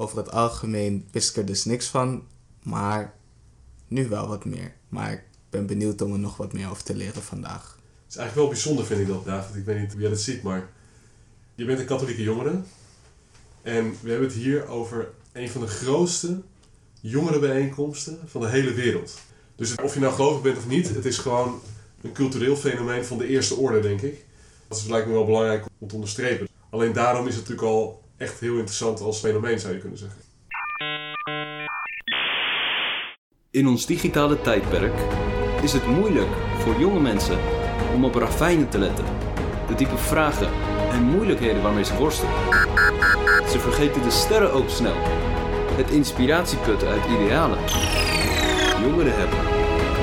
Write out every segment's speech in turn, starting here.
over het algemeen wist ik er dus niks van, maar nu wel wat meer. Maar ik ben benieuwd om er nog wat meer over te leren vandaag. Het is eigenlijk wel bijzonder, vind ik dat, David. Ik weet niet hoe jij dat ziet, maar je bent een katholieke jongere. En we hebben het hier over een van de grootste jongerenbijeenkomsten van de hele wereld. Dus of je nou gelovig bent of niet, het is gewoon een cultureel fenomeen van de eerste orde, denk ik. Dat is lijkt me wel belangrijk om te onderstrepen. Alleen daarom is het natuurlijk al echt heel interessant als fenomeen, zou je kunnen zeggen. In ons digitale tijdperk is het moeilijk voor jonge mensen om op ravijnen te letten. De diepe vragen en moeilijkheden waarmee ze worstelen. Ze vergeten de sterren ook snel. Het inspiratieput uit idealen. Jongeren hebben,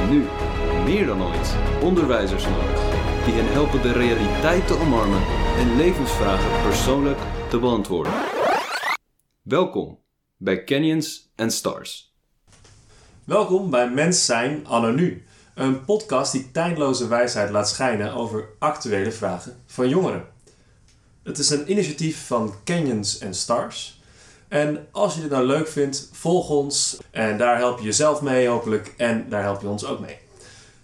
nu meer dan ooit, onderwijzers nodig. Die hen helpen de realiteit te omarmen en levensvragen persoonlijk te beantwoorden. Welkom bij Canyons and Stars. Welkom bij Mens Zijn Anno Nu. Een podcast die tijdloze wijsheid laat schijnen over actuele vragen van jongeren. Het is een initiatief van Canyons and Stars. En als je dit nou leuk vindt, volg ons. En daar help je jezelf mee hopelijk. En daar help je ons ook mee.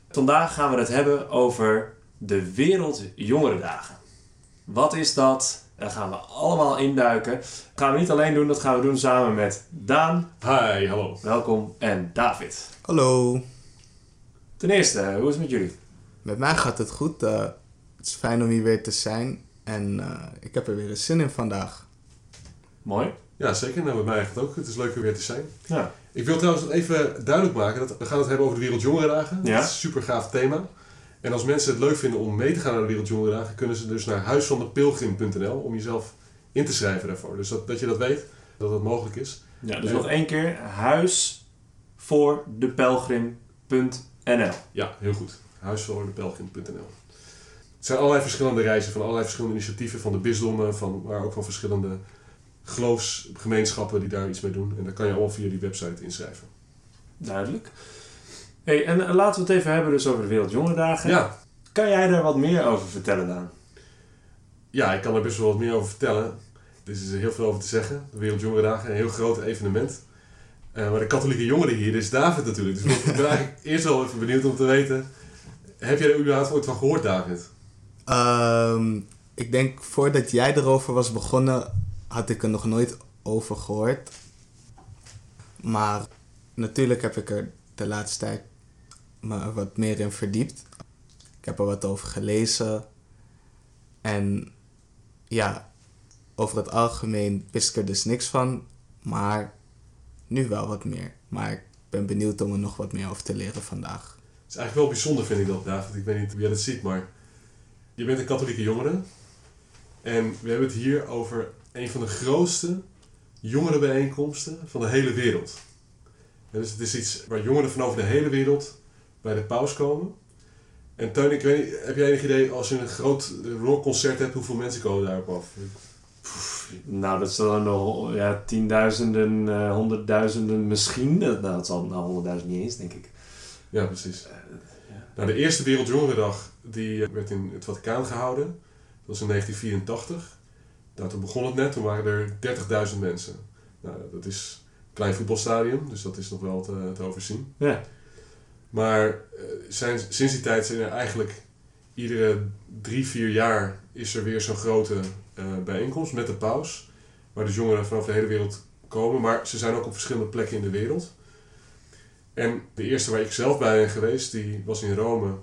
Vandaag gaan we het hebben over de Wereld Jongerendagen. Wat is dat? Daar gaan we allemaal induiken. Dat gaan we niet alleen doen, dat gaan we doen samen met Daan. Hi, hallo. Welkom. En David. Hallo, Ten eerste, hoe is het met jullie? met mij gaat het goed. Eh, het is fijn om hier weer te zijn en eh, ik heb er weer een zin in vandaag. Mooi. Ja, zeker. Nou, bij mij eigenlijk ook. Het is leuk er weer te zijn. Ja. Ik wil trouwens nog even duidelijk maken dat we gaan het hebben over de Wereldjongerendagen. Ja. Dat is een super gaaf thema. En als mensen het leuk vinden om mee te gaan naar de Wereldjongerendagen, kunnen ze dus naar huisvandepilgrim.nl om jezelf in te schrijven daarvoor. Dus dat, dat je dat weet, dat dat mogelijk is. ja dus nog één keer. Huis voor de pelgrim.nl. Ja, heel goed. Huisvandepilgrim.nl Het zijn allerlei verschillende reizen van allerlei verschillende initiatieven van de bisdommen, van, maar ook van verschillende geloofsgemeenschappen die daar iets mee doen. En daar kan je allemaal via die website inschrijven. Duidelijk. Hey, en eh, laten we het even hebben dus over de Wereldjongerendagen. Ja, Kan jij daar wat meer over vertellen, Daan? Ja, ik kan er best wel wat meer over vertellen. Er is heel veel over te zeggen. De Wereldjongerendagen, een heel groot evenement. Eh, maar de katholieke jongeren hier, dit is David natuurlijk. Dus ik ben eigenlijk eerst wel even benieuwd om te weten... Heb jij er überhaupt ooit van gehoord, David? Ehm, ik denk voordat jij erover was begonnen, had ik er nog nooit over gehoord. Maar natuurlijk heb ik er de laatste tijd me wat meer in verdiept. Ik heb er wat over gelezen. En ja, over het algemeen wist ik er dus niks van. Maar nu wel wat meer. Maar ik ben benieuwd om er nog wat meer over te leren vandaag. Het is eigenlijk wel bijzonder, vind ik dat, David. Ik weet niet hoe jij dat ziet, maar... Je bent een katholieke jongere. En we hebben het hier over een van de grootste jongerenbijeenkomsten van de hele wereld. En dus het is iets waar jongeren van over de hele wereld bij de paus komen. En Teun, ik weet niet, heb jij enig idee als je een groot rockconcert hebt, hoeveel mensen komen daarop af? Nou, dat zullen nog ja, tienduizenden, eh, honderdduizenden misschien. Dat, nou, dat zal nou honderdduizend niet eens, denk ik. Ja, precies. ja. Nou, de eerste Wereldjongerendag die eh, werd in het Vaticaan gehouden. Dat was in 1984. Nou, toen begon het net, toen waren er 30.000 mensen. Nou, dat is een klein voetbalstadion, dus dat is nog wel te, te overzien. Ja. Maar eh, zijn, sinds die tijd zijn er eigenlijk iedere drie, vier jaar is er weer zo'n grote eh, bijeenkomst met de paus. Waar dus jongeren vanaf de hele wereld komen. Maar ze zijn ook op verschillende plekken in de wereld. En de eerste waar ik zelf bij ben geweest, die was in Rome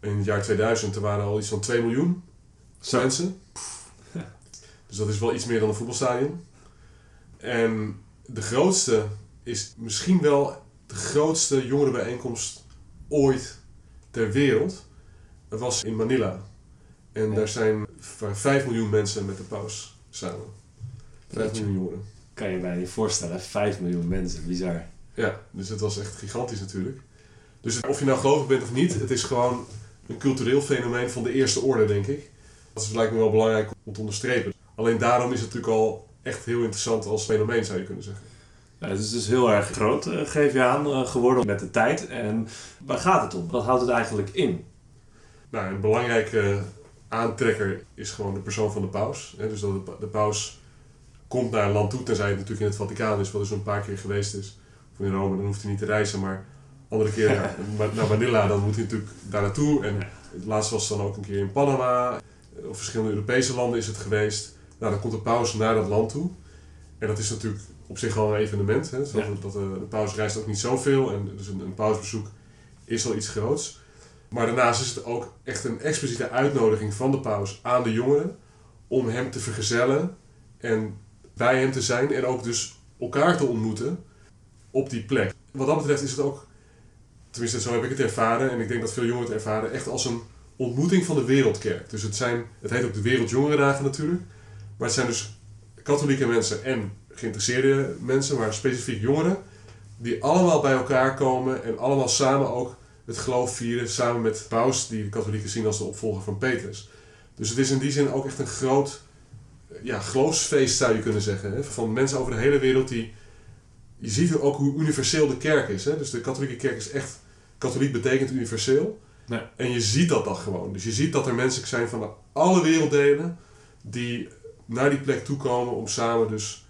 in het jaar 2000. Er waren al iets van 2 miljoen Zo. mensen. Dus dat is wel iets meer dan een voetbalstadion. En de grootste is misschien wel de grootste jongerenbijeenkomst ooit ter wereld. Was in Manila. En Ja. daar zijn 5 miljoen mensen met de paus samen. 5 Jeetje. miljoen jongeren. Kan je mij niet voorstellen. 5 miljoen mensen, bizar. Ja, dus het was echt gigantisch natuurlijk. Dus of je nou gelovig bent of niet, het is gewoon een cultureel fenomeen van de eerste orde, denk ik. Dat is lijkt me wel belangrijk om te onderstrepen. Alleen daarom is het natuurlijk al echt heel interessant als fenomeen, zou je kunnen zeggen. Ja, het is dus heel erg groot, eh, geef je aan, eh, geworden met de tijd. En waar gaat het om? Wat houdt het eigenlijk in? Nou, een belangrijke aantrekker is gewoon de persoon van de paus. Hè? Dus dat de, pa- de paus komt naar een land toe, tenzij het natuurlijk in het Vaticaan is, wat dus een paar keer geweest is. Of in Rome, dan hoeft hij niet te reizen, maar andere keer naar, naar Manila, dan moet hij natuurlijk daar naartoe. En het laatste was dan ook een keer in Panama, of verschillende Europese landen is het geweest. Nou, dan komt de paus naar dat land toe. En dat is natuurlijk op zich wel een evenement. Hè? Ja. dat, eh, de paus reist ook niet zoveel, en dus een, een pausbezoek is al iets groots. Maar daarnaast is het ook echt een expliciete uitnodiging van de paus aan de jongeren om hem te vergezellen en bij hem te zijn en ook dus elkaar te ontmoeten op die plek. Wat dat betreft is het ook, tenminste zo heb ik het ervaren en ik denk dat veel jongeren het ervaren, echt als een ontmoeting van de wereldkerk. Dus het zijn, het heet ook de Wereldjongerendagen natuurlijk, maar het zijn dus katholieke mensen en geïnteresseerde mensen, maar specifiek jongeren, die allemaal bij elkaar komen en allemaal samen ook het geloof vieren, samen met paus, die de katholieken zien als de opvolger van Petrus. Dus het is in die zin ook echt een groot ja, geloofsfeest, zou je kunnen zeggen. Hè? Van mensen over de hele wereld die... Je ziet ook hoe universeel de kerk is. Hè? Dus de katholieke kerk is echt... Katholiek betekent universeel. En je ziet dat dan gewoon. Dus je ziet dat er mensen zijn van alle werelddelen... die naar die plek toekomen om samen dus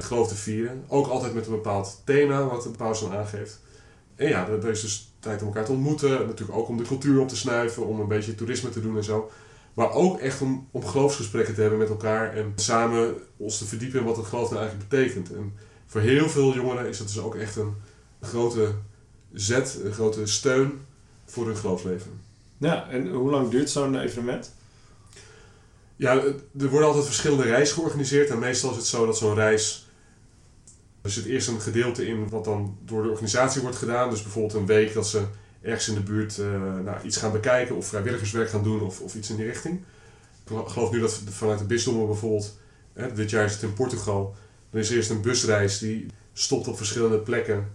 het geloof te vieren. Ook altijd met een bepaald thema wat de paus dan aangeeft. En ja, er is dus tijd om elkaar te ontmoeten. Natuurlijk ook om de cultuur op te snuiven, om een beetje toerisme te doen en zo. Maar ook echt om, om geloofsgesprekken te hebben met elkaar en samen ons te verdiepen in wat het geloof nou eigenlijk betekent. En voor heel veel jongeren is dat dus ook echt een grote zet, een grote steun voor hun geloofsleven. Ja, en hoe lang duurt zo'n evenement? Ja, er worden altijd verschillende reizen georganiseerd en meestal is het zo dat zo'n reis... Er zit eerst een gedeelte in wat dan door de organisatie wordt gedaan. Dus bijvoorbeeld een week dat ze ergens in de buurt eh, nou, iets gaan bekijken of vrijwilligerswerk gaan doen of, of iets in die richting. Ik geloof nu dat vanuit de bisdommen bijvoorbeeld, hè, dit jaar is het in Portugal, dan is eerst een busreis die stopt op verschillende plekken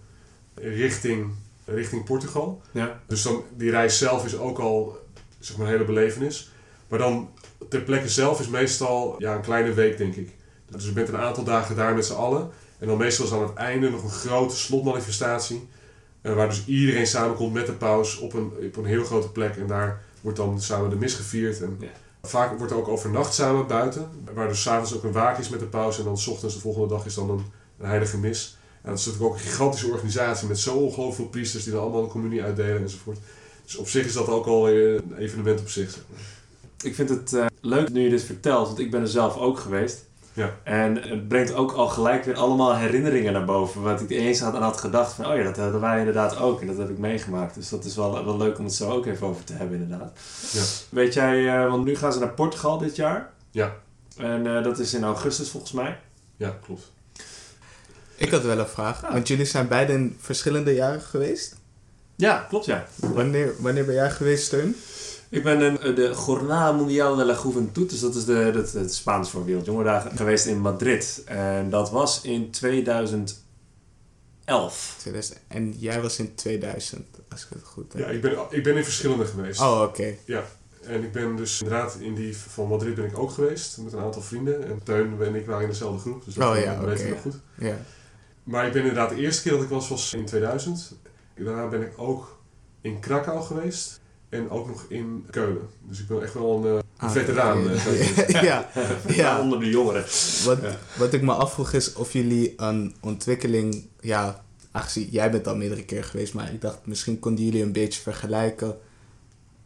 richting, richting Portugal. Ja. Dus dan, die reis zelf is ook al zeg maar, een hele belevenis. Maar dan ter plekke zelf is meestal ja, een kleine week, denk ik. Dus je bent een aantal dagen daar met z'n allen. En dan meestal is aan het einde nog een grote slotmanifestatie. eh, waar dus iedereen samenkomt met de paus op een, op een heel grote plek. En daar wordt dan samen de mis gevierd. En Ja. Vaak wordt er ook overnacht samen buiten. Waar dus s'avonds ook een waak is met de paus. En dan 's ochtends de volgende dag is dan een, een heilige mis. En dat is natuurlijk ook een gigantische organisatie met zo ongelooflijk veel priesters die dan allemaal een communie uitdelen enzovoort. Dus op zich is dat ook al een evenement op zich. zeg maar. Ik vind het eh, leuk nu je dit vertelt, want ik ben er zelf ook geweest. Ja. En het brengt ook al gelijk weer allemaal herinneringen naar boven. Wat ik eens had aan had gedacht van, oh ja, dat hadden wij inderdaad ook. En dat heb ik meegemaakt. Dus dat is wel, wel leuk om het zo ook even over te hebben inderdaad. Ja. Weet jij, eh, want nu gaan ze naar Portugal dit jaar. Ja. En eh, dat is in augustus volgens mij. Ja, klopt. Ik had wel een vraag. Want jullie zijn beide in verschillende jaren geweest. Ja, klopt ja. Wanneer, wanneer ben jij geweest, Steun? Ik ben in eh, de Jornada Mundial de la Juventud, dus dat is de, dat, het Spaans voor Wereldjongerendagen, geweest in Madrid. En dat was in 2011. 2000. En jij was in 2000, als ik het goed heb. Ja, ik ben, ik ben in verschillende geweest. Oh, oké. En ik ben dus inderdaad in die van Madrid ben ik ook geweest met een aantal vrienden. En Teun en ik waren in dezelfde groep, dus dat Oh ja, weet ik oké. nog goed. Ja. Maar ik ben inderdaad de eerste keer dat ik was, was in 2000. Daarna ben ik ook in Krakau geweest. En ook nog in Keulen. Dus ik ben echt wel een, eh, Ah, veteraan. eh, zeggen. ja, ja. Onder de jongeren. Wat, Ja. wat ik me afvroeg is of jullie een ontwikkeling, ja, aangezien jij bent al meerdere keer geweest, maar ik dacht misschien konden jullie een beetje vergelijken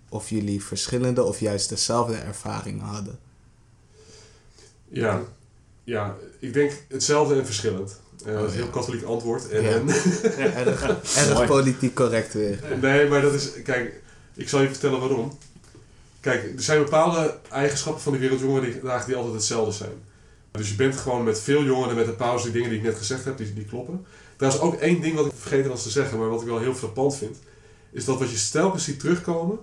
of jullie verschillende of juist dezelfde ervaringen hadden. ja. ja, ik denk hetzelfde en verschillend. Eh, dat is een ja. heel katholiek antwoord. En, Ja. en- Erg, politiek correct weer. Nee, maar dat is... Kijk, ik zal je vertellen waarom. Kijk, er zijn bepaalde eigenschappen van die wereldjongerendagen die altijd hetzelfde zijn. Dus je bent gewoon met veel jongeren, met de pauze, die dingen die ik net gezegd heb, die, die kloppen. Trouwens, ook één ding wat ik vergeten was te zeggen, maar wat ik wel heel frappant vind, is dat wat je telkens ziet terugkomen,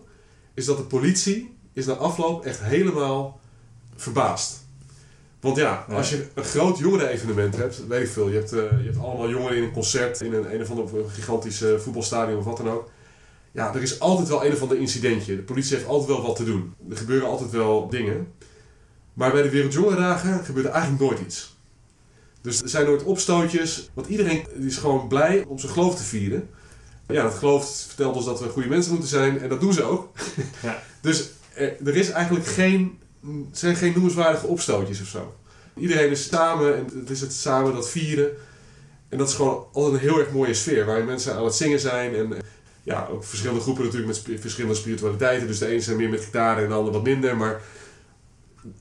is dat de politie is na afloop echt helemaal verbaasd. Want ja, Ja. als je een groot jongeren-evenement hebt, weet ik veel, je hebt, eh, je hebt allemaal jongeren in een concert, in een, een of ander gigantisch eh, voetbalstadion of wat dan ook. Ja, er is altijd wel een of ander incidentje. De politie heeft altijd wel wat te doen. Er gebeuren altijd wel dingen. Maar bij de Wereldjongerendagen gebeurt er eigenlijk nooit iets. Dus er zijn nooit opstootjes. Want iedereen is gewoon blij om zijn geloof te vieren. Ja, dat geloof vertelt ons dat we goede mensen moeten zijn. En dat doen ze ook. Ja. Dus er, er is eigenlijk geen, zijn geen noemenswaardige opstootjes of zo. Iedereen is samen en het is het samen dat vieren. En dat is gewoon altijd een heel erg mooie sfeer. Waarin mensen aan het zingen zijn. En eh, ja, ook verschillende groepen natuurlijk met sp- verschillende spiritualiteiten. Dus de ene zijn meer met gitaar en de ander wat minder. Maar,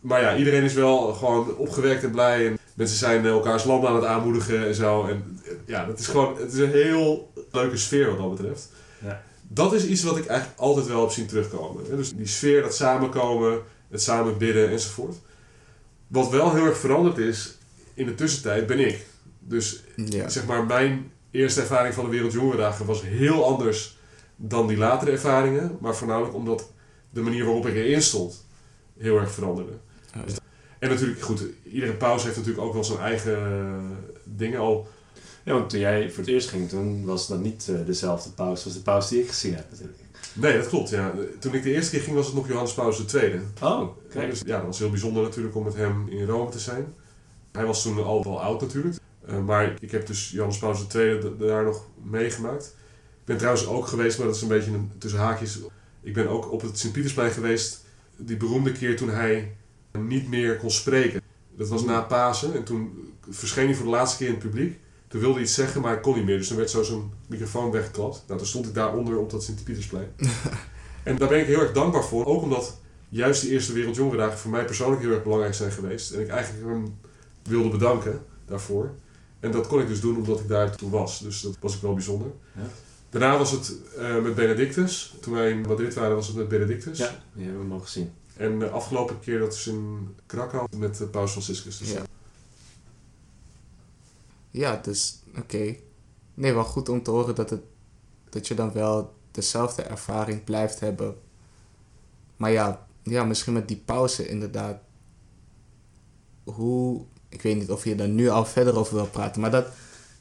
maar ja, iedereen is wel gewoon opgewekt en blij. En mensen zijn elkaars land aan het aanmoedigen en zo. En eh, ja, dat is gewoon het is een heel leuke sfeer wat dat betreft. Ja. Dat is iets wat ik eigenlijk altijd wel heb zien terugkomen. hè. Dus die sfeer, dat samenkomen, het samen bidden enzovoort. Wat wel heel erg veranderd is in de tussentijd ben ik. Dus Ja. zeg maar, mijn eerste ervaring van de Wereldjongerendagen was heel anders dan die latere ervaringen. Maar voornamelijk omdat de manier waarop ik erin stond heel erg veranderde. Dus- En natuurlijk, goed, iedere pauze heeft natuurlijk ook wel zijn eigen eh, dingen al. Ja, want toen jij voor het eerst ging, toen was dat niet eh, dezelfde paus als de paus die ik gezien heb natuurlijk. Nee, dat klopt. Ja. Toen ik de eerste keer ging was het nog Johannes Paulus II. Oh, Ja, dus, ja, dat was heel bijzonder natuurlijk om met hem in Rome te zijn. Hij was toen al wel oud natuurlijk. Eh, maar ik heb dus Johannes Paulus II da- daar nog meegemaakt. Ik ben trouwens ook geweest, maar dat is een beetje een, tussen haakjes. Ik ben ook op het Sint-Pietersplein geweest. Die beroemde keer toen hij niet meer kon spreken. Dat was na Pasen. En toen verscheen hij voor de laatste keer in het publiek. Toen wilde hij iets zeggen, maar hij kon niet meer. Dus toen werd zo zijn microfoon weggeklapt. Nou, toen stond ik daaronder op dat Sint-Pietersplein. en daar ben ik heel erg dankbaar voor. Ook omdat juist die eerste Wereldjongerendagen voor mij persoonlijk heel erg belangrijk zijn geweest. En ik eigenlijk hem wilde bedanken daarvoor. En dat kon ik dus doen omdat ik daar toen was. Dus dat was ook wel bijzonder. Ja. Daarna was het eh, met Benedictus. Toen wij in Madrid waren was het met Benedictus. Ja, die hebben we mogen zien. En de afgelopen keer dat is in Krakau met eh, Paus Franciscus. Dus Ja. Ja, dus oké. Nee, wel goed om te horen dat, het, dat je dan wel dezelfde ervaring blijft hebben. Maar ja, ja, misschien met die pauze inderdaad. Hoe, ik weet niet of je daar nu al verder over wil praten, maar dat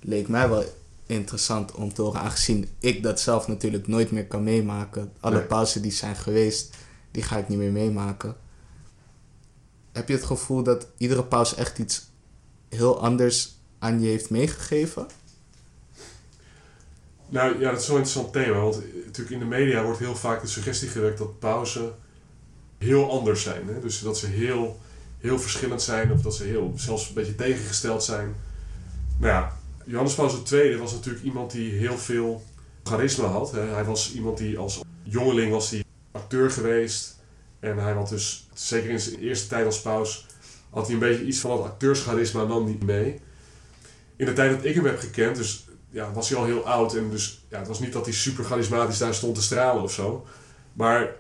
leek mij wel interessant om te horen, aangezien ik dat zelf natuurlijk nooit meer kan meemaken. Alle Nee. pauzen die zijn geweest, die ga ik niet meer meemaken. Heb je het gevoel dat iedere pauze echt iets heel anders aan je heeft meegegeven? Nou ja, dat is zo'n interessant thema. Want natuurlijk in de media wordt heel vaak de suggestie gewekt dat pauzen heel anders zijn. Hè? Dus dat ze heel, heel verschillend zijn of dat ze heel, zelfs een beetje tegengesteld zijn. Nou ja, Johannes Paulus II was natuurlijk iemand die heel veel charisma had. Hij was iemand die als jongeling was hij acteur geweest. En hij had dus, zeker in zijn eerste tijd als paus, had hij een beetje iets van dat acteurscharisma nam niet mee. In de tijd dat ik hem heb gekend, dus ja, was hij al heel oud. En dus ja, het was niet dat hij super charismatisch daar stond te stralen of zo. Maar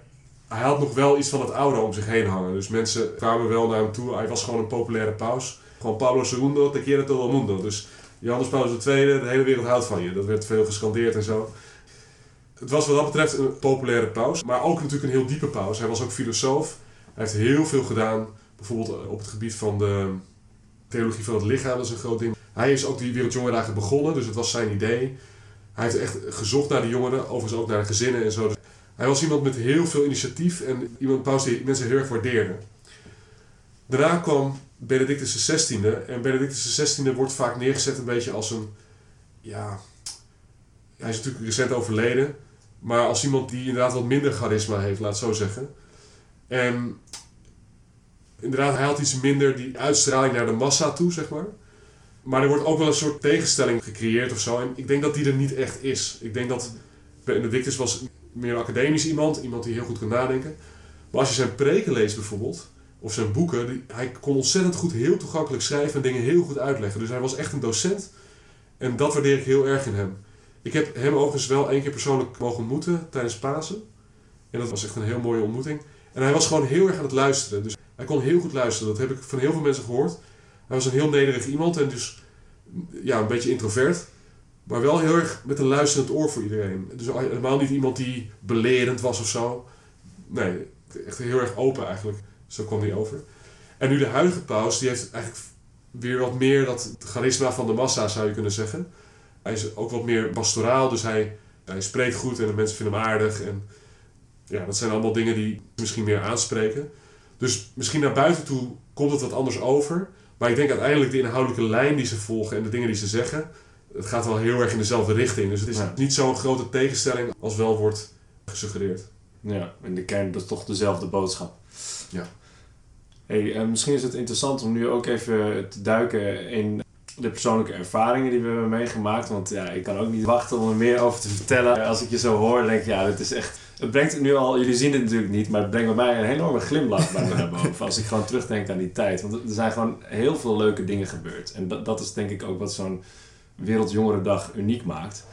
hij had nog wel iets van het oude om zich heen hangen. Dus mensen kwamen wel naar hem toe. Hij was gewoon een populaire paus. Gewoon Pablo II, te quiere todo mundo. Dus Johannes Paulus II, de hele wereld houdt van je. Dat werd veel gescandeerd en zo. Het was wat dat betreft een populaire paus. Maar ook natuurlijk een heel diepe paus. Hij was ook filosoof. Hij heeft heel veel gedaan. Bijvoorbeeld op het gebied van de theologie van het lichaam. Dat is een groot ding. Hij is ook die Wereldjongerendagen begonnen. Dus het was zijn idee. Hij heeft echt gezocht naar de jongeren. Overigens ook naar de gezinnen en zo. Dus hij was iemand met heel veel initiatief. En iemand paus die mensen heel erg waardeerde. Daarna kwam Benedictus XVI. En Benedictus XVI wordt vaak neergezet een beetje als een... Ja, hij is natuurlijk recent overleden. Maar als iemand die inderdaad wat minder charisma heeft, laat het zo zeggen. En inderdaad, hij had iets minder die uitstraling naar de massa toe, zeg maar. Maar er wordt ook wel een soort tegenstelling gecreëerd of zo. En ik denk dat die er niet echt is. Ik denk dat Benedictus was meer een academisch iemand. Iemand die heel goed kan nadenken. Maar als je zijn preken leest bijvoorbeeld, of zijn boeken, die, hij kon ontzettend goed heel toegankelijk schrijven en dingen heel goed uitleggen. Dus hij was echt een docent. En dat waardeer ik heel erg in hem. Ik heb hem overigens wel één keer persoonlijk mogen ontmoeten tijdens Pasen. En dat was echt een heel mooie ontmoeting. En hij was gewoon heel erg aan het luisteren. Dus hij kon heel goed luisteren. Dat heb ik van heel veel mensen gehoord. Hij was een heel nederig iemand en dus ja, een beetje introvert. Maar wel heel erg met een luisterend oor voor iedereen. Dus helemaal niet iemand die belerend was of zo. Nee, echt heel erg open eigenlijk. Zo kwam hij over. En nu de huidige paus, die heeft eigenlijk weer wat meer dat charisma van de massa zou je kunnen zeggen. Hij is ook wat meer pastoraal, dus hij, hij spreekt goed en de mensen vinden hem aardig. En ja, dat zijn allemaal dingen die misschien meer aanspreken. Dus misschien naar buiten toe komt het wat anders over. Maar ik denk uiteindelijk de inhoudelijke lijn die ze volgen en de dingen die ze zeggen, het gaat wel heel erg in dezelfde richting. Dus het is Ja. niet zo'n grote tegenstelling als wel wordt gesuggereerd. Ja, in de kern dat is toch dezelfde boodschap. Ja. Hey, eh, misschien is het interessant om nu ook even te duiken in de persoonlijke ervaringen die we hebben meegemaakt. Want ja, ik kan ook niet wachten om er meer over te vertellen. Als ik je zo hoor, denk ik, ja, dit is echt... Het brengt nu al, jullie zien het natuurlijk niet, maar het brengt bij mij een enorme glimlach bij me naar boven. Als ik gewoon terugdenk aan die tijd. Want er zijn gewoon heel veel leuke dingen gebeurd. En dat, dat is denk ik ook wat zo'n Wereldjongerendag uniek maakt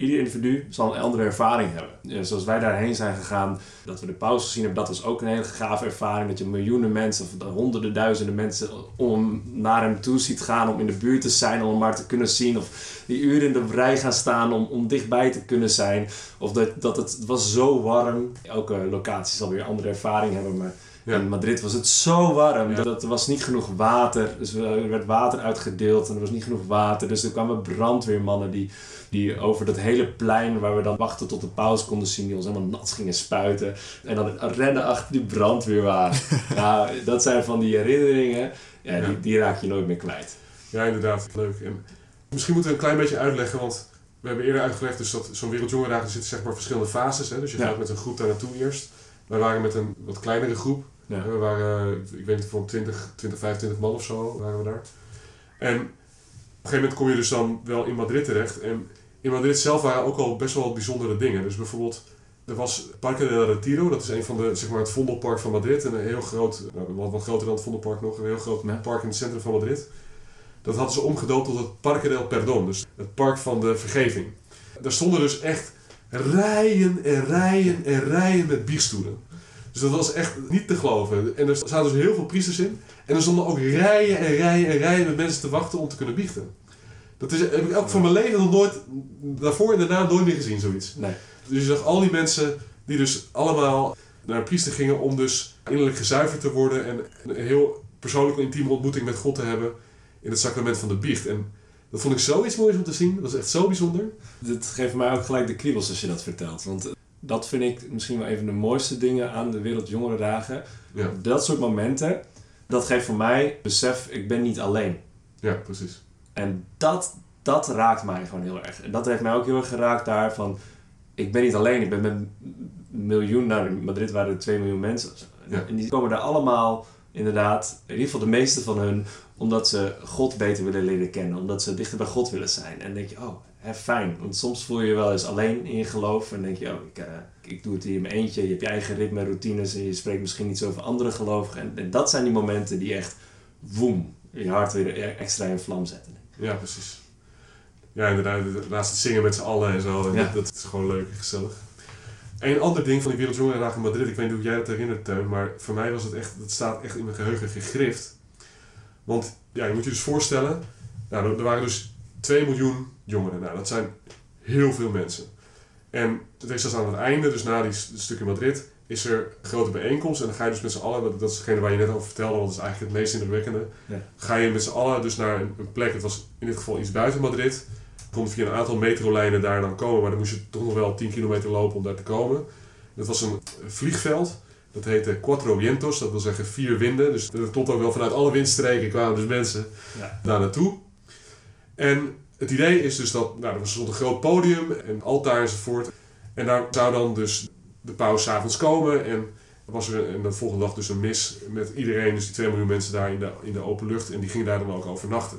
ieder individu zal een andere ervaring hebben. zoals wij daarheen zijn gegaan, dat we de pauze gezien hebben, dat was ook een hele gave ervaring. Dat je miljoenen mensen, of honderden duizenden mensen om naar hem toe ziet gaan, om in de buurt te zijn, om hem maar te kunnen zien. Of die uren in de rij gaan staan om, om dichtbij te kunnen zijn. Of dat, dat het, was zo warm. Elke locatie zal weer andere ervaring hebben, maar... In Madrid was het zo warm. Dat er was niet genoeg water. Dus er werd water uitgedeeld en er was niet genoeg water. Dus er kwamen brandweermannen die die over dat hele plein waar we dan wachten tot de pauze konden zien, die ons helemaal nat gingen spuiten. En dan rennen achter die brandweerwagen. nou, dat zijn van die herinneringen, ja, Die, die raak je nooit meer kwijt. Ja, inderdaad. Leuk. En misschien moeten we een klein beetje uitleggen, want we hebben eerder uitgelegd dus dat zo'n Wereldjongerendagen zitten zeg maar verschillende fases. Hè? Dus je gaat met een groep daar naartoe eerst. Wij waren met een wat kleinere groep. Ja. We waren, ik weet niet, van 20, 20, 25 man of zo waren we daar. En op een gegeven moment kom je dus dan wel in Madrid terecht. En in Madrid zelf waren ook al best wel bijzondere dingen. Dus bijvoorbeeld, er was Parque del Retiro, dat is een van de, zeg maar, het Vondelpark van Madrid. En een heel groot, nou, wat, wat groter dan het Vondelpark nog, een heel groot park in het centrum van Madrid. Dat hadden ze omgedoopt tot het Parque del Perdón, dus het park van de vergeving. Daar stonden dus echt rijen en rijen en rijen met biechtstoelen. Dus dat was echt niet te geloven. En er zaten dus heel veel priesters in. En er stonden ook rijen en rijen en rijen met mensen te wachten om te kunnen biechten. Dat is, heb ik ook van mijn leven nog nooit, daarvoor en daarna nooit meer gezien, zoiets. Nee. Dus je zag al die mensen die dus allemaal naar een priester gingen om dus innerlijk gezuiverd te worden en een heel persoonlijke intieme ontmoeting met God te hebben in het sacrament van de biecht. En dat vond ik zoiets moois om te zien. Dat was echt zo bijzonder. Dit geeft mij ook gelijk de kriebels als je dat vertelt. Want dat vind ik misschien wel een van de mooiste dingen aan de Wereldjongerendagen. Ja. Dat soort momenten, dat geeft voor mij besef, ik ben niet alleen. Ja, precies. En dat, dat raakt mij gewoon heel erg. En dat heeft mij ook heel erg geraakt daar van... Ik ben niet alleen, ik ben met een miljoen... Nou, in Madrid waren er 2 miljoen mensen. En die komen daar allemaal, inderdaad... In ieder geval de meeste van hun... Omdat ze God beter willen leren kennen. Omdat ze dichter bij God willen zijn. En dan denk je, oh, hè, fijn. Want soms voel je je wel eens alleen in je geloof. En denk je, oh, ik, uh, ik doe het hier in mijn eentje. Je hebt je eigen ritme, routines. En je spreekt misschien niet zo over andere gelovigen. En, en dat zijn die momenten die echt... Woem, je hart weer extra in vlam zetten. Ja, precies. Ja, inderdaad. Naast het zingen met z'n allen en zo. En ja. dat, is gewoon leuk en gezellig. Een ander ding van die Wereldjongerendag in Madrid, ik weet niet hoe jij dat herinnert, Teun, maar voor mij was het echt, dat staat echt in mijn geheugen gegrift. Want ja, je moet je dus voorstellen, nou, er waren dus 2 miljoen jongeren. Nou, dat zijn heel veel mensen. En het is dus aan het einde, dus na die stuk in Madrid, is er een grote bijeenkomst. En dan ga je dus met z'n allen, dat is degene waar je net over vertelde, want dat is eigenlijk het meest indrukwekkende. Ja. Ga je met z'n allen dus naar een, plek, het was in dit geval iets buiten Madrid. Kon via een aantal metrolijnen daar dan komen, maar dan moest je toch nog wel 10 kilometer lopen om daar te komen. Dat was een vliegveld. Dat heette Quattro Vientos, dat wil zeggen vier winden. Dus er klopt ook wel vanuit alle windstreken kwamen dus mensen ja. daar naartoe. En het idee is dus dat, nou, er stond een groot podium en altaar enzovoort. En daar zou dan dus de paus s'avonds komen. En was er en de volgende dag dus een mis met iedereen, dus die 2 miljoen mensen daar in de, in de open lucht. En die gingen daar dan ook overnachten.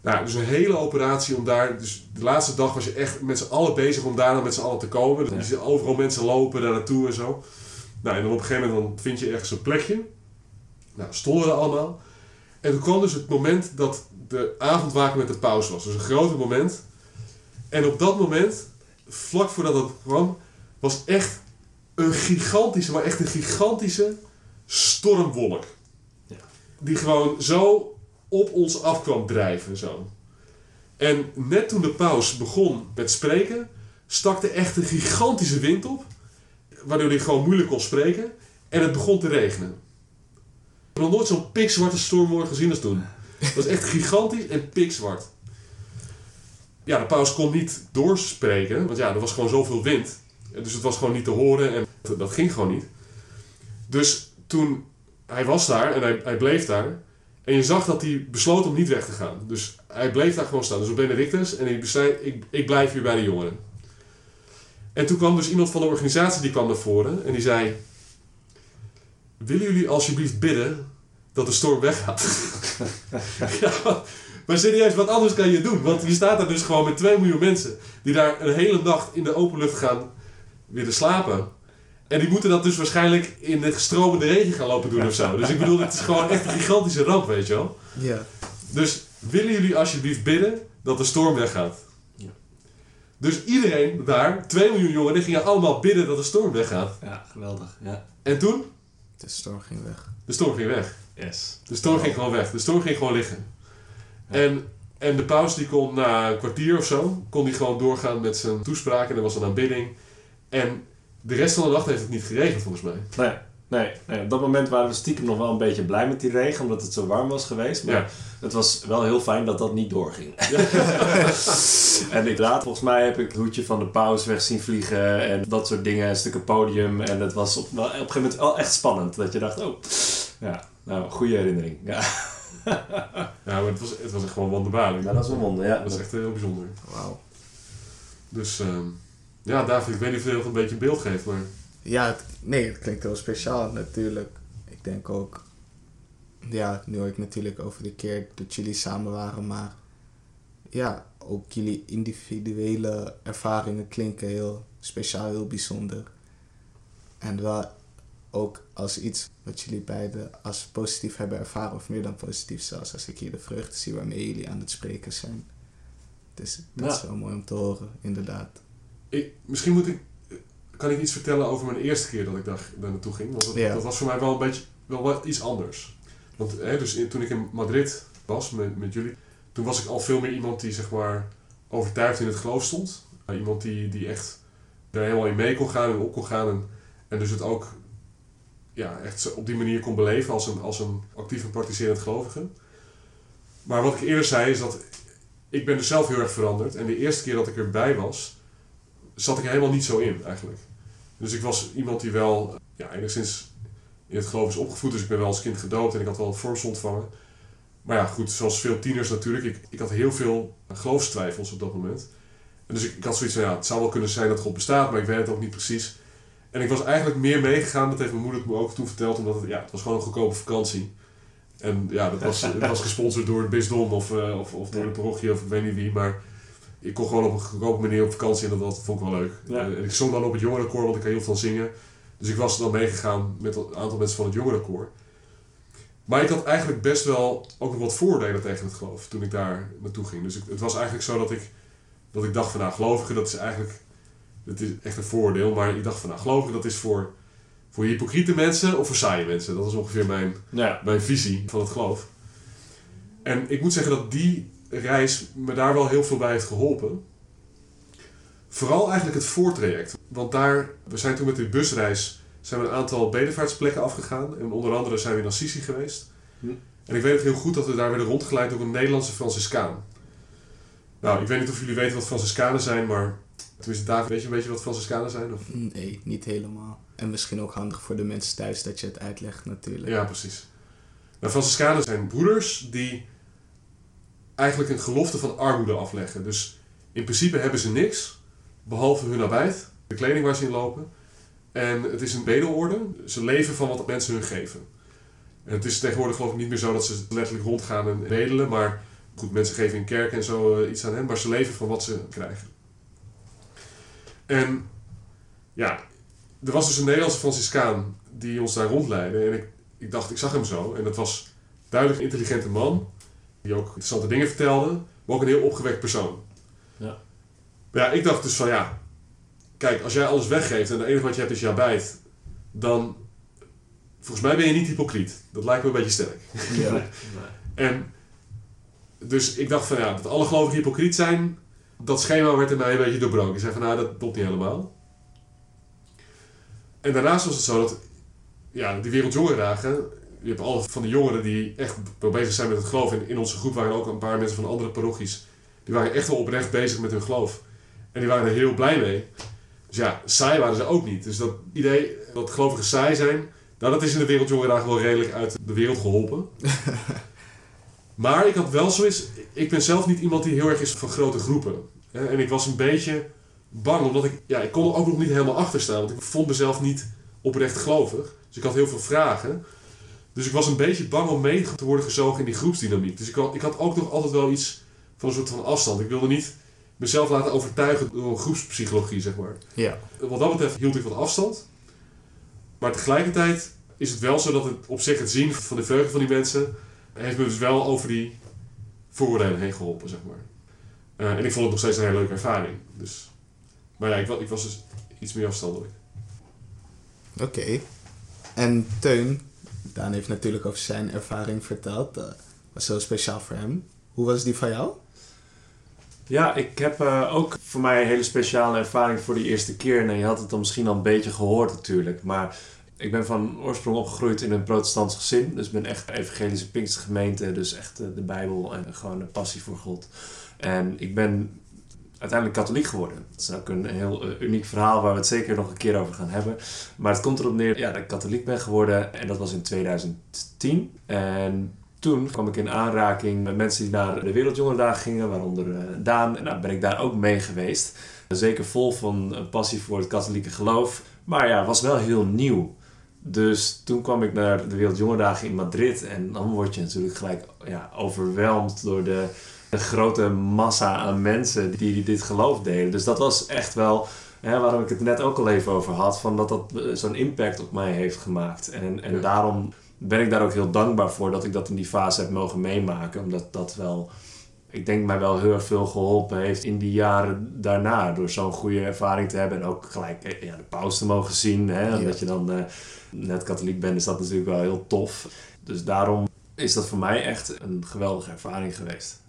Nou, dus een hele operatie om daar. Dus de laatste dag was je echt met z'n allen bezig om daar dan met z'n allen te komen. Dus ja. je ziet overal mensen lopen daar naartoe en zo. Nou, en dan op een gegeven moment dan vind je ergens een plekje. Nou, stonden er allemaal. En toen kwam dus het moment dat de avondwaken met de paus was. Dus een groot moment. En op dat moment, vlak voordat dat kwam, was echt een gigantische, maar echt een gigantische stormwolk. Ja. Die gewoon zo op ons af kwam drijven. Zo. En net toen de paus begon met spreken, stak er echt een gigantische wind op. Waardoor hij gewoon moeilijk kon spreken. En het begon te regenen. Ik heb nog nooit zo'n pikzwarte stormwolk gezien als toen. Dat was echt gigantisch en pikzwart. Ja, de paus kon niet doorspreken, want ja, er was gewoon zoveel wind. Dus het was gewoon niet te horen en dat ging gewoon niet. Dus toen hij was daar en hij, hij bleef daar. En je zag dat hij besloot om niet weg te gaan. Dus hij bleef daar gewoon staan. Dus op Benedictus. En hij besloot, ik, ik blijf hier bij de jongeren. En toen kwam dus iemand van de organisatie die kwam naar voren. En die zei... willen jullie alsjeblieft bidden dat de storm weggaat? ja, maar serieus, wat anders kan je doen? Want je staat daar dus gewoon met 2 miljoen mensen die daar een hele nacht in de open lucht gaan willen slapen. En die moeten dat dus waarschijnlijk in de stromende regen gaan lopen doen of zo. Dus ik bedoel, het is gewoon echt een gigantische ramp, weet je wel. Ja. Dus willen jullie alsjeblieft bidden dat de storm weggaat? Ja. Dus iedereen daar, 2 miljoen jongeren, gingen allemaal bidden dat de storm weggaat. Ja, geweldig. Ja. En toen? De storm ging weg. De storm ging weg. Yes. De storm ging gewoon weg. De storm ging gewoon liggen. En, en de paus die kon na een kwartier of zo, kon die gewoon doorgaan met zijn toespraak. En er was een aanbidding. En de rest van de nacht heeft het niet geregend volgens mij. Nee, nee, nee, op dat moment waren we stiekem nog wel een beetje blij met die regen, omdat het zo warm was geweest. Maar Ja. het was wel heel fijn dat dat niet doorging. en inderdaad, volgens mij heb ik het hoedje van de paus weg zien vliegen en dat soort dingen, een stukje podium. En het was op, op een gegeven moment wel echt spannend. Dat je dacht, oh, ja, nou, goede herinnering. Ja, Ja, maar het was, het was echt gewoon wonderbaarlijk. dat is een wonder, ja. Dat was echt heel bijzonder. Wauw. Dus ehm, ja, David, ik weet niet of je dat een beetje een beeld geeft, maar Ja, het, nee, het klinkt heel speciaal natuurlijk. Ik denk ook, ja, nu hoor ik natuurlijk over de keer dat jullie samen waren, maar ja, ook jullie individuele ervaringen klinken heel speciaal, heel bijzonder. En wel ook als iets wat jullie beiden als positief hebben ervaren, of meer dan positief zelfs, als ik hier de vreugde zie waarmee jullie aan het spreken zijn. Dus dat Ja. is wel mooi om te horen, inderdaad. ik, misschien moet ik, kan ik iets vertellen over mijn eerste keer dat ik daar, daar naartoe ging. Want dat, Ja. dat was voor mij wel een beetje wel wat iets anders. Want hè, dus in- toen ik in Madrid was met, met jullie, toen was ik al veel meer iemand die zeg maar overtuigd in het geloof stond. Iemand die, die echt daar helemaal in mee kon gaan en op kon gaan. En, en dus het ook ja, echt op die manier kon beleven als een, als een actief en praktiserend gelovige. Maar wat ik eerder zei is dat ik ben dus zelf heel erg veranderd. En de eerste keer dat ik erbij was, zat ik er helemaal niet zo in eigenlijk. Dus ik was iemand die wel ja, enigszins in het geloof is opgevoed. Dus ik ben wel als kind gedoopt en ik had wel het vormsel ontvangen. Maar ja, goed, zoals veel tieners natuurlijk. Ik, ik had heel veel geloofstwijfels op dat moment. En dus ik, ik had zoiets van, ja, het zou wel kunnen zijn dat God bestaat, maar ik weet het ook niet precies. En ik was eigenlijk meer meegegaan, dat heeft mijn moeder me ook toen verteld, omdat het, ja, het was gewoon een goedkope vakantie. En ja, dat was, het was gesponsord door het bisdom of, eh, of, of door de parochie of ik weet niet wie, maar ik kon gewoon op een goedkope manier op vakantie en dat, dat vond ik wel leuk. Ja. Eh, en ik zong dan op het jongerenkoor, want ik kan heel veel zingen. Dus ik was dan meegegaan met een aantal mensen van het jongerenkoor. Maar ik had eigenlijk best wel ook nog wat voordelen tegen het geloof toen ik daar naartoe ging. Dus ik, het was eigenlijk zo dat ik, dat ik dacht van nou, gelovigen dat is eigenlijk, dat is echt een voordeel. Maar ik dacht van nou, gelovigen dat is voor, voor hypocriete mensen of voor saaie mensen. Dat is ongeveer mijn, Ja, mijn visie van het geloof. En ik moet zeggen dat die reis me daar wel heel veel bij heeft geholpen. Vooral eigenlijk het voortraject. Want daar, we zijn toen met die busreis, zijn we een aantal bedevaartsplekken afgegaan. En onder andere zijn we in Assisi geweest. Hm. En ik weet nog heel goed dat we daar werden rondgeleid door een Nederlandse Franciscaan. Nou, ik weet niet of jullie weten wat Franciscanen zijn, maar... Tenminste, David, weet je een beetje wat Franciscanen zijn? Of? Nee, niet helemaal. En misschien ook handig voor de mensen thuis dat je het uitlegt natuurlijk. Ja, precies. Nou, Franciscanen zijn broeders die eigenlijk een gelofte van armoede afleggen. Dus in principe hebben ze niks, behalve hun arbeid, de kleding waar ze in lopen. En het is een bedelorde. Ze leven van wat mensen hun geven. En het is tegenwoordig geloof ik niet meer zo dat ze letterlijk rondgaan en bedelen. Maar goed, mensen geven in kerken en zo eh, iets aan hen. Maar ze leven van wat ze krijgen. En ja, er was dus een Nederlandse Franciscaan die ons daar rondleidde. En ik, ik dacht, ik zag hem zo. En dat was duidelijk een intelligente man. Die ook interessante dingen vertelde. Maar ook een heel opgewekt persoon. Ja. Maar ja, ik dacht dus van ja. Kijk, als jij alles weggeeft en het enige wat je hebt is je bijt. Dan, volgens mij ben je niet hypocriet. Dat lijkt me een beetje sterk. Ja. En dus ik dacht van ja, dat alle gelovigen hypocriet zijn, dat schema werd mij een beetje doorbroken. Ik zei van nou, dat klopt niet helemaal. En daarnaast was het zo dat, ja, die Wereldjongerendagen, je hebt alle van die jongeren die echt bezig zijn met het geloof. En in onze groep waren ook een paar mensen van andere parochies, die waren echt wel oprecht bezig met hun geloof. En die waren er heel blij mee. Dus ja, saai waren ze ook niet. Dus dat idee dat gelovigen saai zijn, nou dat is in de Wereldjongerendagen wel redelijk uit de wereld geholpen. Maar ik had wel zoiets. Ik ben zelf niet iemand die heel erg is van grote groepen. En ik was een beetje bang, omdat ik. Ja, ik kon er ook nog niet helemaal achter staan. Want ik vond mezelf niet oprecht gelovig. Dus ik had heel veel vragen. Dus ik was een beetje bang om mee te worden gezogen in die groepsdynamiek. Dus ik had, ik had ook nog altijd wel iets van een soort van afstand. Ik wilde niet mezelf laten overtuigen door groepspsychologie, zeg maar. Ja. Wat dat betreft hield ik wat afstand. Maar tegelijkertijd is het wel zo dat het op zich het zien van de vreugde van die mensen... heeft me dus wel over die vooroordelen heen geholpen, zeg maar. Eh, en ik vond het nog steeds een hele leuke ervaring. Dus, maar ja, ik, ik was dus iets meer afstandelijk. Oké. En Teun, Daan heeft natuurlijk over zijn ervaring verteld. Dat was heel speciaal voor hem. Hoe was die van jou? Ja, ik heb eh, ook voor mij een hele speciale ervaring voor de eerste keer. En je had het dan misschien al een beetje gehoord natuurlijk. Maar ik ben van oorsprong opgegroeid in een protestants gezin. Dus ik ben echt evangelische Pinkstergemeente. Dus echt eh, de Bijbel en gewoon een passie voor God. En ik ben uiteindelijk katholiek geworden. Dat is ook een heel eh, uniek verhaal waar we het zeker nog een keer over gaan hebben. Maar het komt erop neer ja, dat ik katholiek ben geworden. En dat was in 2010. En toen kwam ik in aanraking met mensen die naar de Wereldjongerendagen gingen, waaronder eh, Daan. En nou ben ik daar ook mee geweest. Zeker vol van passie voor het katholieke geloof. Maar ja, was wel heel nieuw. Dus toen kwam ik naar de Wereldjongerendagen in Madrid. En dan word je natuurlijk gelijk ja, overweldigd door de, de grote massa aan mensen die dit geloof delen. Dus dat was echt wel hè, waarom ik het net ook al even over had. Van dat dat eh, zo'n impact op mij heeft gemaakt. En, en Ja. daarom ben ik daar ook heel dankbaar voor dat ik dat in die fase heb mogen meemaken. Omdat dat wel, ik denk mij wel heel erg veel geholpen heeft in die jaren daarna. Door zo'n goede ervaring te hebben en ook gelijk eh, ja, de paus te mogen zien. Hè, Ja. omdat je dan eh, net katholiek bent, is dat natuurlijk wel heel tof. Dus daarom is dat voor mij echt een geweldige ervaring geweest.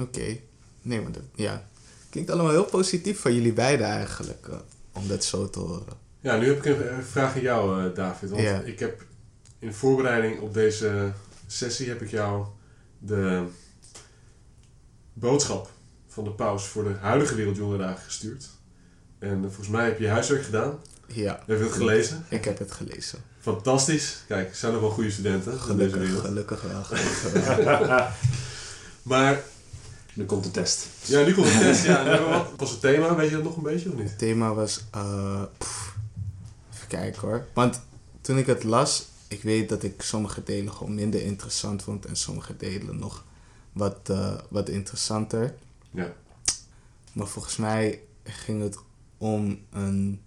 Oké. Nee, maar dat, ja. Klinkt allemaal heel positief van jullie beiden eigenlijk. eh, om dat zo te horen. Ja, nu heb ik een vraag aan jou, eh, David. Want Ja. ik heb in voorbereiding op deze sessie heb ik jou de boodschap van de paus voor de huidige Wereldjongerendagen gestuurd. En volgens mij heb je je huiswerk gedaan. Ja. Heb je het gelezen? Ik heb het gelezen. Fantastisch. Kijk, er zijn nog wel goede studenten van deze Gelukkig, wereld. gelukkig wel. Gelukkig wel. Maar Nu komt de test. ja, nu komt de test. Ja, nou, wat was het thema? Weet je dat nog een beetje of niet? Het thema was... eh, pff, even kijken hoor. Want toen ik het las... Ik weet dat ik sommige delen gewoon minder interessant vond. En sommige delen nog wat, eh, wat interessanter. Ja. Maar volgens mij ging het om een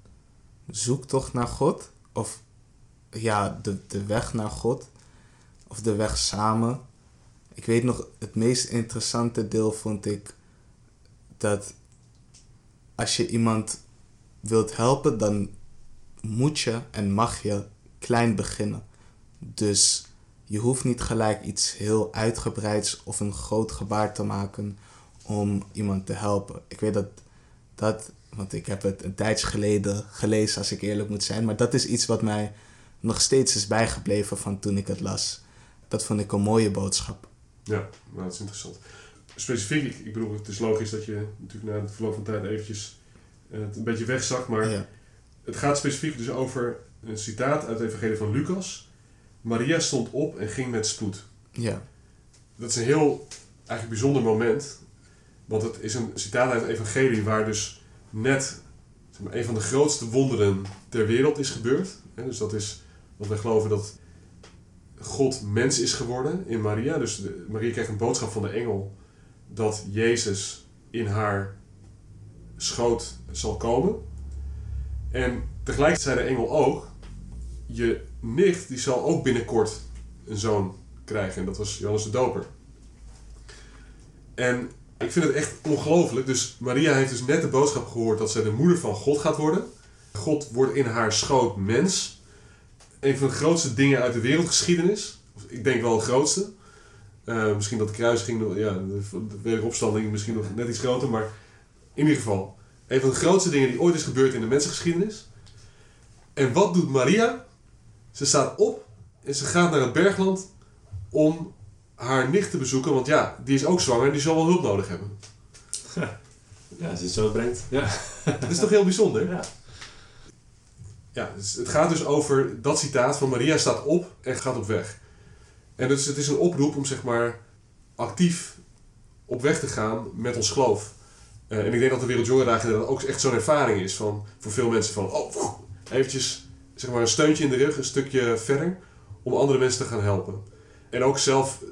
zoektocht naar God. Of ja, de, de weg naar God. Of de weg samen. Ik weet nog, het meest interessante deel vond ik dat als je iemand wilt helpen, dan moet je en mag je klein beginnen. Dus je hoeft niet gelijk iets heel uitgebreids of een groot gebaar te maken om iemand te helpen. Ik weet dat dat, want ik heb het een tijdje geleden gelezen, als ik eerlijk moet zijn, maar dat is iets wat mij nog steeds is bijgebleven van toen ik het las. Dat vond ik een mooie boodschap. Ja, nou, dat is interessant. Specifiek, ik, ik bedoel, het is logisch dat je natuurlijk na het verloop van tijd eventjes eh, het een beetje wegzakt, maar Ja, het gaat specifiek dus over een citaat uit het Evangelie van Lucas. Maria stond op en ging met spoed. ja, Dat is een heel eigenlijk bijzonder moment, want het is een citaat uit het Evangelie waar dus net zeg maar, een van de grootste wonderen ter wereld is gebeurd. Hè, dus dat is wat wij geloven dat God mens is geworden in Maria. Dus de, Maria krijgt een boodschap van de engel dat Jezus in haar schoot zal komen. En tegelijk zei de engel ook, je nicht die zal ook binnenkort een zoon krijgen. En dat was Johannes de Doper. En ik vind het echt ongelooflijk. Dus Maria heeft dus net de boodschap gehoord dat zij de moeder van God gaat worden. God wordt in haar schoot mens. Een van de grootste dingen uit de wereldgeschiedenis. Ik denk wel het grootste. Eh, misschien dat de kruising, ja, de wederopstanding misschien nog net iets groter. Maar in ieder geval, een van de grootste dingen die ooit is gebeurd in de mensengeschiedenis. En wat doet Maria? Ze staat op en ze gaat naar het bergland om haar nicht te bezoeken. Want ja, die is ook zwanger en die zal wel hulp nodig hebben. Ja, als je het zo brengt. Ja. Dat is toch heel bijzonder? ja. Ja, dus het gaat dus over dat citaat van Maria staat op en gaat op weg. En dus het is een oproep om zeg maar actief op weg te gaan met ons geloof. Eh, en ik denk dat de Wereldjongerendagen inderdaad ook echt zo'n ervaring is van voor veel mensen van oh, eventjes zeg maar, een steuntje in de rug, een stukje verder, om andere mensen te gaan helpen. En ook zelf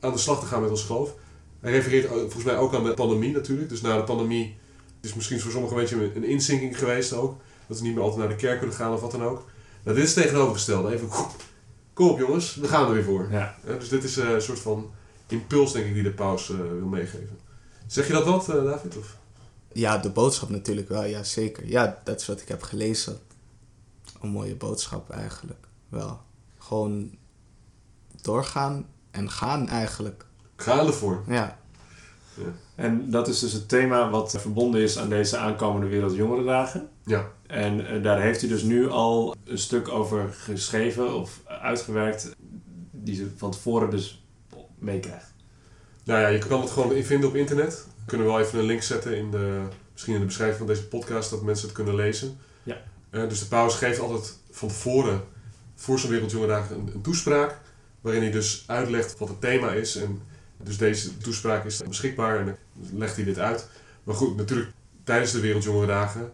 aan de slag te gaan met ons geloof. Hij refereert volgens mij ook aan de pandemie natuurlijk. Dus na de pandemie is misschien voor sommigen een beetje een inzinking geweest ook. Dat ze niet meer altijd naar de kerk kunnen gaan of wat dan ook. Nou, dit is tegenovergesteld. Even, kom op jongens, we gaan er weer voor. Ja. dus dit is eh, een soort van impuls denk ik die de paus eh, wil meegeven. Zeg je dat wat, uh, David? Of? Ja, de boodschap natuurlijk wel, ja zeker. Ja, dat is wat ik heb gelezen. Een mooie boodschap eigenlijk. Wel. Gewoon doorgaan en gaan eigenlijk. Gaan ervoor. Ja. ja. En dat is dus het thema wat verbonden is aan deze aankomende Wereldjongerendagen. Ja. En daar heeft u dus nu al een stuk over geschreven of uitgewerkt, die ze van tevoren dus meekrijgt. Nou ja, je kan het gewoon vinden op internet. We kunnen wel even een link zetten in de, misschien in de beschrijving van deze podcast, dat mensen het kunnen lezen. Uh, dus de paus geeft altijd van tevoren, voor zijn Wereldjongerendagen, een, toespraak. Waarin hij dus uitlegt wat het thema is. En dus deze toespraak is beschikbaar en dan legt hij dit uit. Maar goed, natuurlijk tijdens de Wereldjongerendagen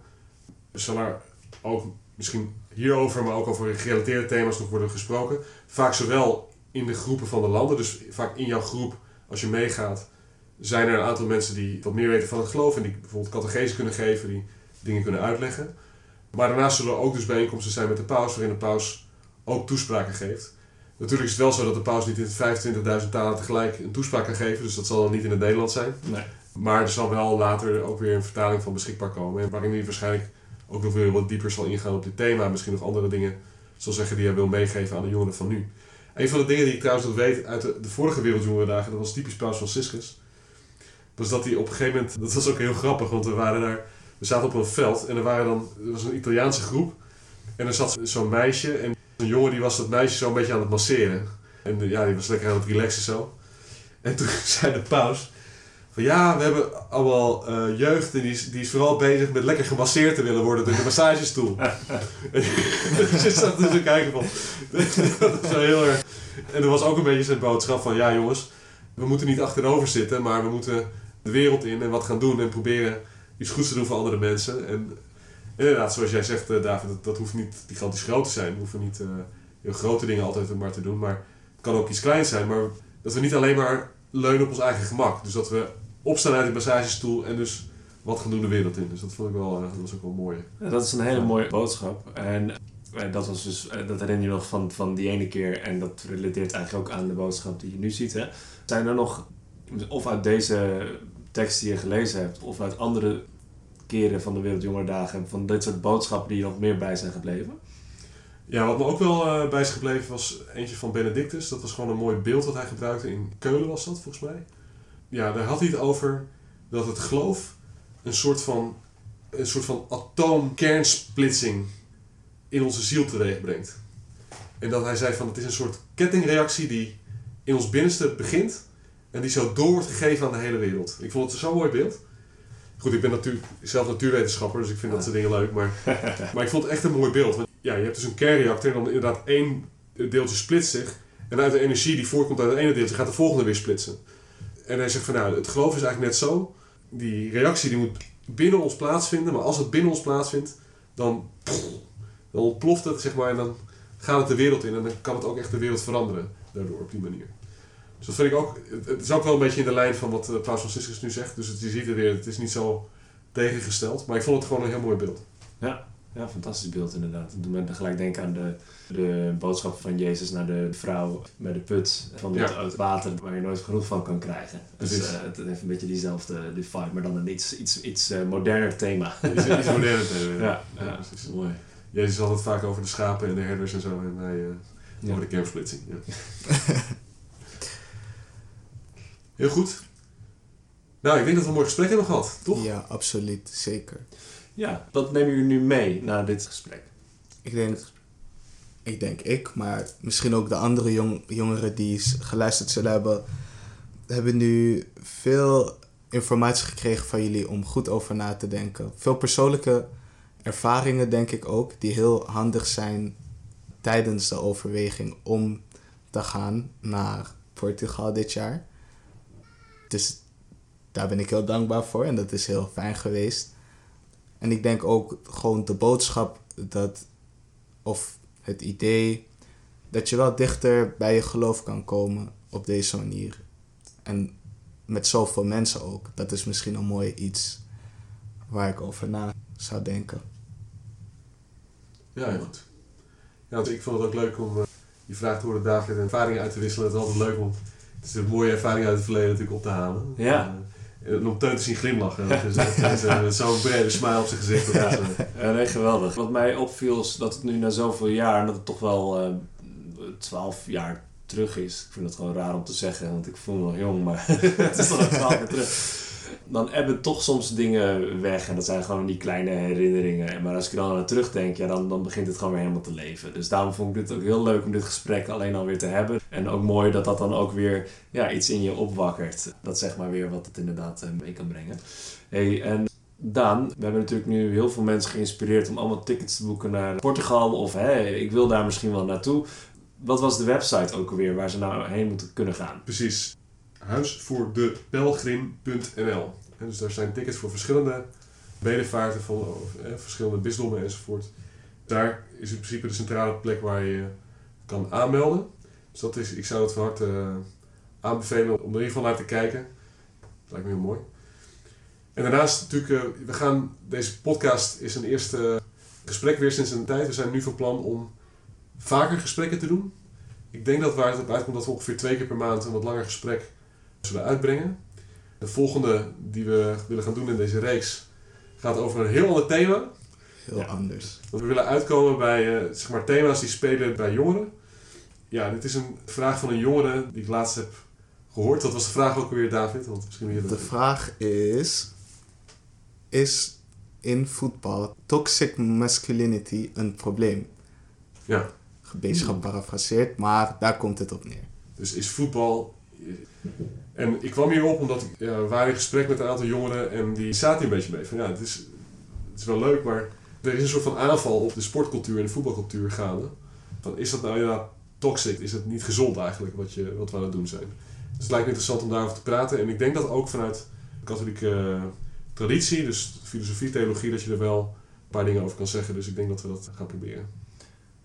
zal er ook misschien hierover, maar ook over gerelateerde thema's nog worden gesproken. Vaak zowel in de groepen van de landen, dus vaak in jouw groep, als je meegaat, zijn er een aantal mensen die wat meer weten van het geloof en die bijvoorbeeld catechese kunnen geven, die dingen kunnen uitleggen. Maar daarnaast zullen er ook dus bijeenkomsten zijn met de paus, waarin de paus ook toespraken geeft. Natuurlijk is het wel zo dat de paus niet in 25.000 talen tegelijk een toespraak kan geven, dus dat zal dan niet in het Nederlands zijn. Nee. Maar er zal wel later ook weer een vertaling van beschikbaar komen, waarin hij waarschijnlijk ook nog weer wat dieper zal ingaan op dit thema, misschien nog andere dingen zal zeggen die hij wil meegeven aan de jongeren van nu. Een van de dingen die ik trouwens nog weet uit de, de vorige Wereldjongerendagen, dat was typisch Paus Franciscus, was dat hij op een gegeven moment, dat was ook heel grappig, want we waren daar, we zaten op een veld en er waren dan, er was een Italiaanse groep en er zat zo'n meisje en een jongen die was dat meisje zo een beetje aan het masseren. En ja, die was lekker aan het relaxen zo. En toen zei de paus, van ja, we hebben allemaal uh, jeugd en die is, die is vooral bezig met lekker gemasseerd te willen worden door de massagestoel. en je zat dus te kijken van, dat is wel heel erg. En er was ook een beetje zijn boodschap van, ja jongens, we moeten niet achterover zitten, maar we moeten de wereld in en wat gaan doen en proberen iets goeds te doen voor andere mensen. En inderdaad, zoals jij zegt uh, David, dat, dat, hoeft niet gigantisch groot te zijn. We hoeven niet uh, heel grote dingen altijd maar te doen, maar het kan ook iets kleins zijn. Maar dat we niet alleen maar leunen op ons eigen gemak. Dus dat we opstaan uit die massagestoel en dus wat gaan doen de wereld in. Dus dat vond ik wel, dat was ook wel mooi. Ja, dat is een hele mooie boodschap. En dat, was dus, dat herinner je nog van, van die ene keer. En dat relateert eigenlijk ook aan de boodschap die je nu ziet. Hè? Zijn er nog, of uit deze tekst die je gelezen hebt, of uit andere keren van de Wereldjongerendagen, van dit soort boodschappen die je nog meer bij zijn gebleven? Ja, wat me ook wel uh, bij is gebleven was eentje van Benedictus. Dat was gewoon een mooi beeld dat hij gebruikte. In Keulen was dat, volgens mij. Ja, daar had hij het over dat het geloof een soort van, een soort van atoomkernsplitsing in onze ziel teweeg brengt. En dat hij zei van het is een soort kettingreactie die in ons binnenste begint en die zo door wordt gegeven aan de hele wereld. Ik vond het zo'n mooi beeld. Goed, ik ben natuurlijk zelf natuurwetenschapper, dus ik vind dat soort dingen leuk. Maar, maar ik vond het echt een mooi beeld. Want ja, je hebt dus een kernreactor en dan inderdaad één deeltje splitst zich. En uit de energie die voorkomt uit het ene deeltje gaat de volgende weer splitsen. En hij zegt van nou, het geloof is eigenlijk net zo. Die reactie die moet binnen ons plaatsvinden. Maar als het binnen ons plaatsvindt, dan, dan ontploft het zeg maar. En dan gaat het de wereld in. En dan kan het ook echt de wereld veranderen daardoor op die manier. Dus dat vind ik ook, het is ook wel een beetje in de lijn van wat Paus Franciscus nu zegt. Dus het, je ziet het weer, het is niet zo tegengesteld. Maar ik vond het gewoon een heel mooi beeld. Ja, ja fantastisch beeld inderdaad. Het doet me gelijk denken aan de, de boodschap van Jezus naar de vrouw bij de put. Van het, ja. water waar je nooit genoeg van kan krijgen. Dus uh, het heeft een beetje diezelfde die vibe, maar dan een iets, iets, iets uh, moderner thema. Iets, iets moderner thema, ja. ja, ja precies. Mooi. Jezus had het vaak over de schapen en de herders en zo. En wij uh, ja. over de kernsplitsing. Heel goed. Nou, ik denk dat we een mooi gesprek hebben gehad, toch? Ja, absoluut. Zeker. Ja, wat nemen jullie nu mee na dit gesprek? Ik denk, ik denk ik, maar misschien ook de andere jong, jongeren die geluisterd zullen hebben, hebben nu veel informatie gekregen van jullie om goed over na te denken. Veel persoonlijke ervaringen, denk ik ook, die heel handig zijn tijdens de overweging om te gaan naar Portugal dit jaar. Dus daar ben ik heel dankbaar voor en dat is heel fijn geweest. En ik denk ook gewoon de boodschap dat, of het idee dat je wel dichter bij je geloof kan komen op deze manier. En met zoveel mensen ook. Dat is misschien een mooi iets waar ik over na zou denken. Ja, goed. Ja, ik vond het ook leuk om uh, je vraag te horen, David, en ervaringen uit te wisselen. Het is altijd leuk om is een mooie ervaring uit het verleden natuurlijk op te halen. Ja. En, uh, om Teun te zien glimlachen. Dat uh, zo'n brede smile op zijn gezicht. Dat Ja. is, Ja, nee, geweldig. Wat mij opviel is dat het nu na zoveel jaar, en dat het toch wel twaalf jaar terug is. Ik vind het gewoon raar om te zeggen, want ik voel me nog jong, maar het is toch al twaalf jaar terug. Dan ebben toch soms dingen weg en dat zijn gewoon die kleine herinneringen. Maar als ik er dan aan terugdenk, ja, dan, dan begint het gewoon weer helemaal te leven. Dus daarom vond ik dit ook heel leuk om dit gesprek alleen alweer te hebben. En ook mooi dat dat dan ook weer ja, iets in je opwakkert. Dat zeg maar weer wat het inderdaad eh, mee kan brengen. Hey, en Daan, we hebben natuurlijk nu heel veel mensen geïnspireerd om allemaal tickets te boeken naar Portugal. Of hey, ik wil daar misschien wel naartoe. Wat was de website ook alweer waar ze nou heen moeten kunnen gaan? Precies. Huisvoordepelgrim.nl En dus daar zijn tickets voor verschillende bedevaarten van eh, verschillende bisdommen enzovoort. Daar is in principe de centrale plek waar je kan aanmelden. Dus dat is, ik zou het van harte uh, aanbevelen om er in ieder geval naar te kijken. Dat lijkt me heel mooi. En daarnaast natuurlijk, uh, we gaan, deze podcast is een eerste gesprek weer sinds een tijd. We zijn nu van plan om vaker gesprekken te doen. Ik denk dat waar het op uitkomt dat we ongeveer twee keer per maand een wat langer gesprek zullen uitbrengen. De volgende die we willen gaan doen in deze reeks gaat over een heel ander thema. Heel ja. anders. Want we willen uitkomen bij uh, zeg maar thema's die spelen bij jongeren. Ja, dit is een vraag van een jongere die ik laatst heb gehoord. Dat was de vraag ook weer, David. Want misschien weer de vraag is: Is in voetbal toxic masculinity een probleem? Ja. Beetje geparafraseerd, maar daar komt het op neer. Dus is voetbal. En ik kwam hierop omdat ik ja, we waren in gesprek met een aantal jongeren en die zaten hier een beetje mee. Van ja, het is, het is wel leuk, maar er is een soort van aanval op de sportcultuur en de voetbalcultuur gaande. Dan is dat nou inderdaad toxic? Is het niet gezond eigenlijk wat, je, wat we aan het doen zijn? Dus het lijkt me interessant om daarover te praten. En ik denk dat ook vanuit de katholieke traditie, dus filosofie, theologie, dat je er wel een paar dingen over kan zeggen. Dus ik denk dat we dat gaan proberen.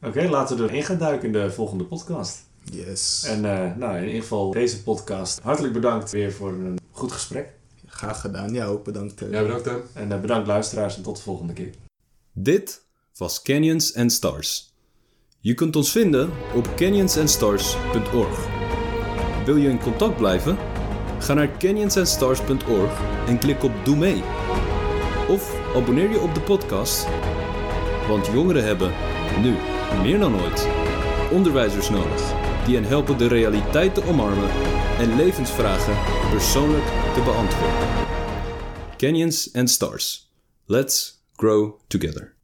Oké, laten we erin gaan duiken in de volgende podcast. Yes. En uh, nou, in ieder geval deze podcast. Hartelijk bedankt weer voor een goed gesprek. Graag gedaan. Ja, ook bedankt. Ja, bedankt hè. En uh, bedankt luisteraars en tot de volgende keer. Dit was Canyons and Stars. Je kunt ons vinden op canyonsandstars.org. Wil je in contact blijven? Ga naar canyonsandstars.org en klik op Doe mee. Of abonneer je op de podcast. Want jongeren hebben, nu meer dan ooit, onderwijzers nodig die hen helpen de realiteit te omarmen en levensvragen persoonlijk te beantwoorden. Canyons and Stars. Let's grow together.